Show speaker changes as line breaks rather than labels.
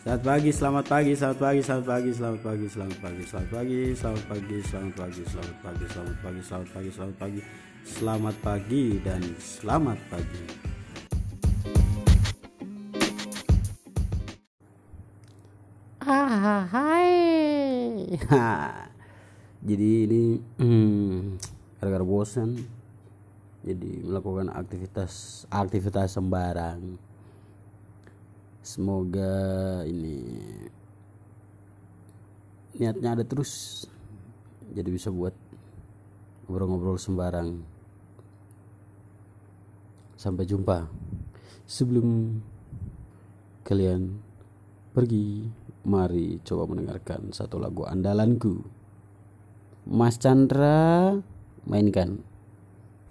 Selamat pagi, selamat pagi, selamat pagi, selamat pagi, selamat pagi, selamat pagi, selamat pagi, selamat pagi, selamat pagi, selamat pagi, selamat pagi, selamat pagi, selamat pagi, selamat pagi dan selamat pagi. Ah, hai. Jadi ini hmm, gara-gara bosan jadi melakukan aktivitas aktivitas sembarang semoga ini niatnya ada terus. Jadi bisa buat ngobrol-ngobrol sembarang. Sampai jumpa. Sebelum kalian pergi mari coba mendengarkan satu lagu andalanku. Mas Chandra mainkan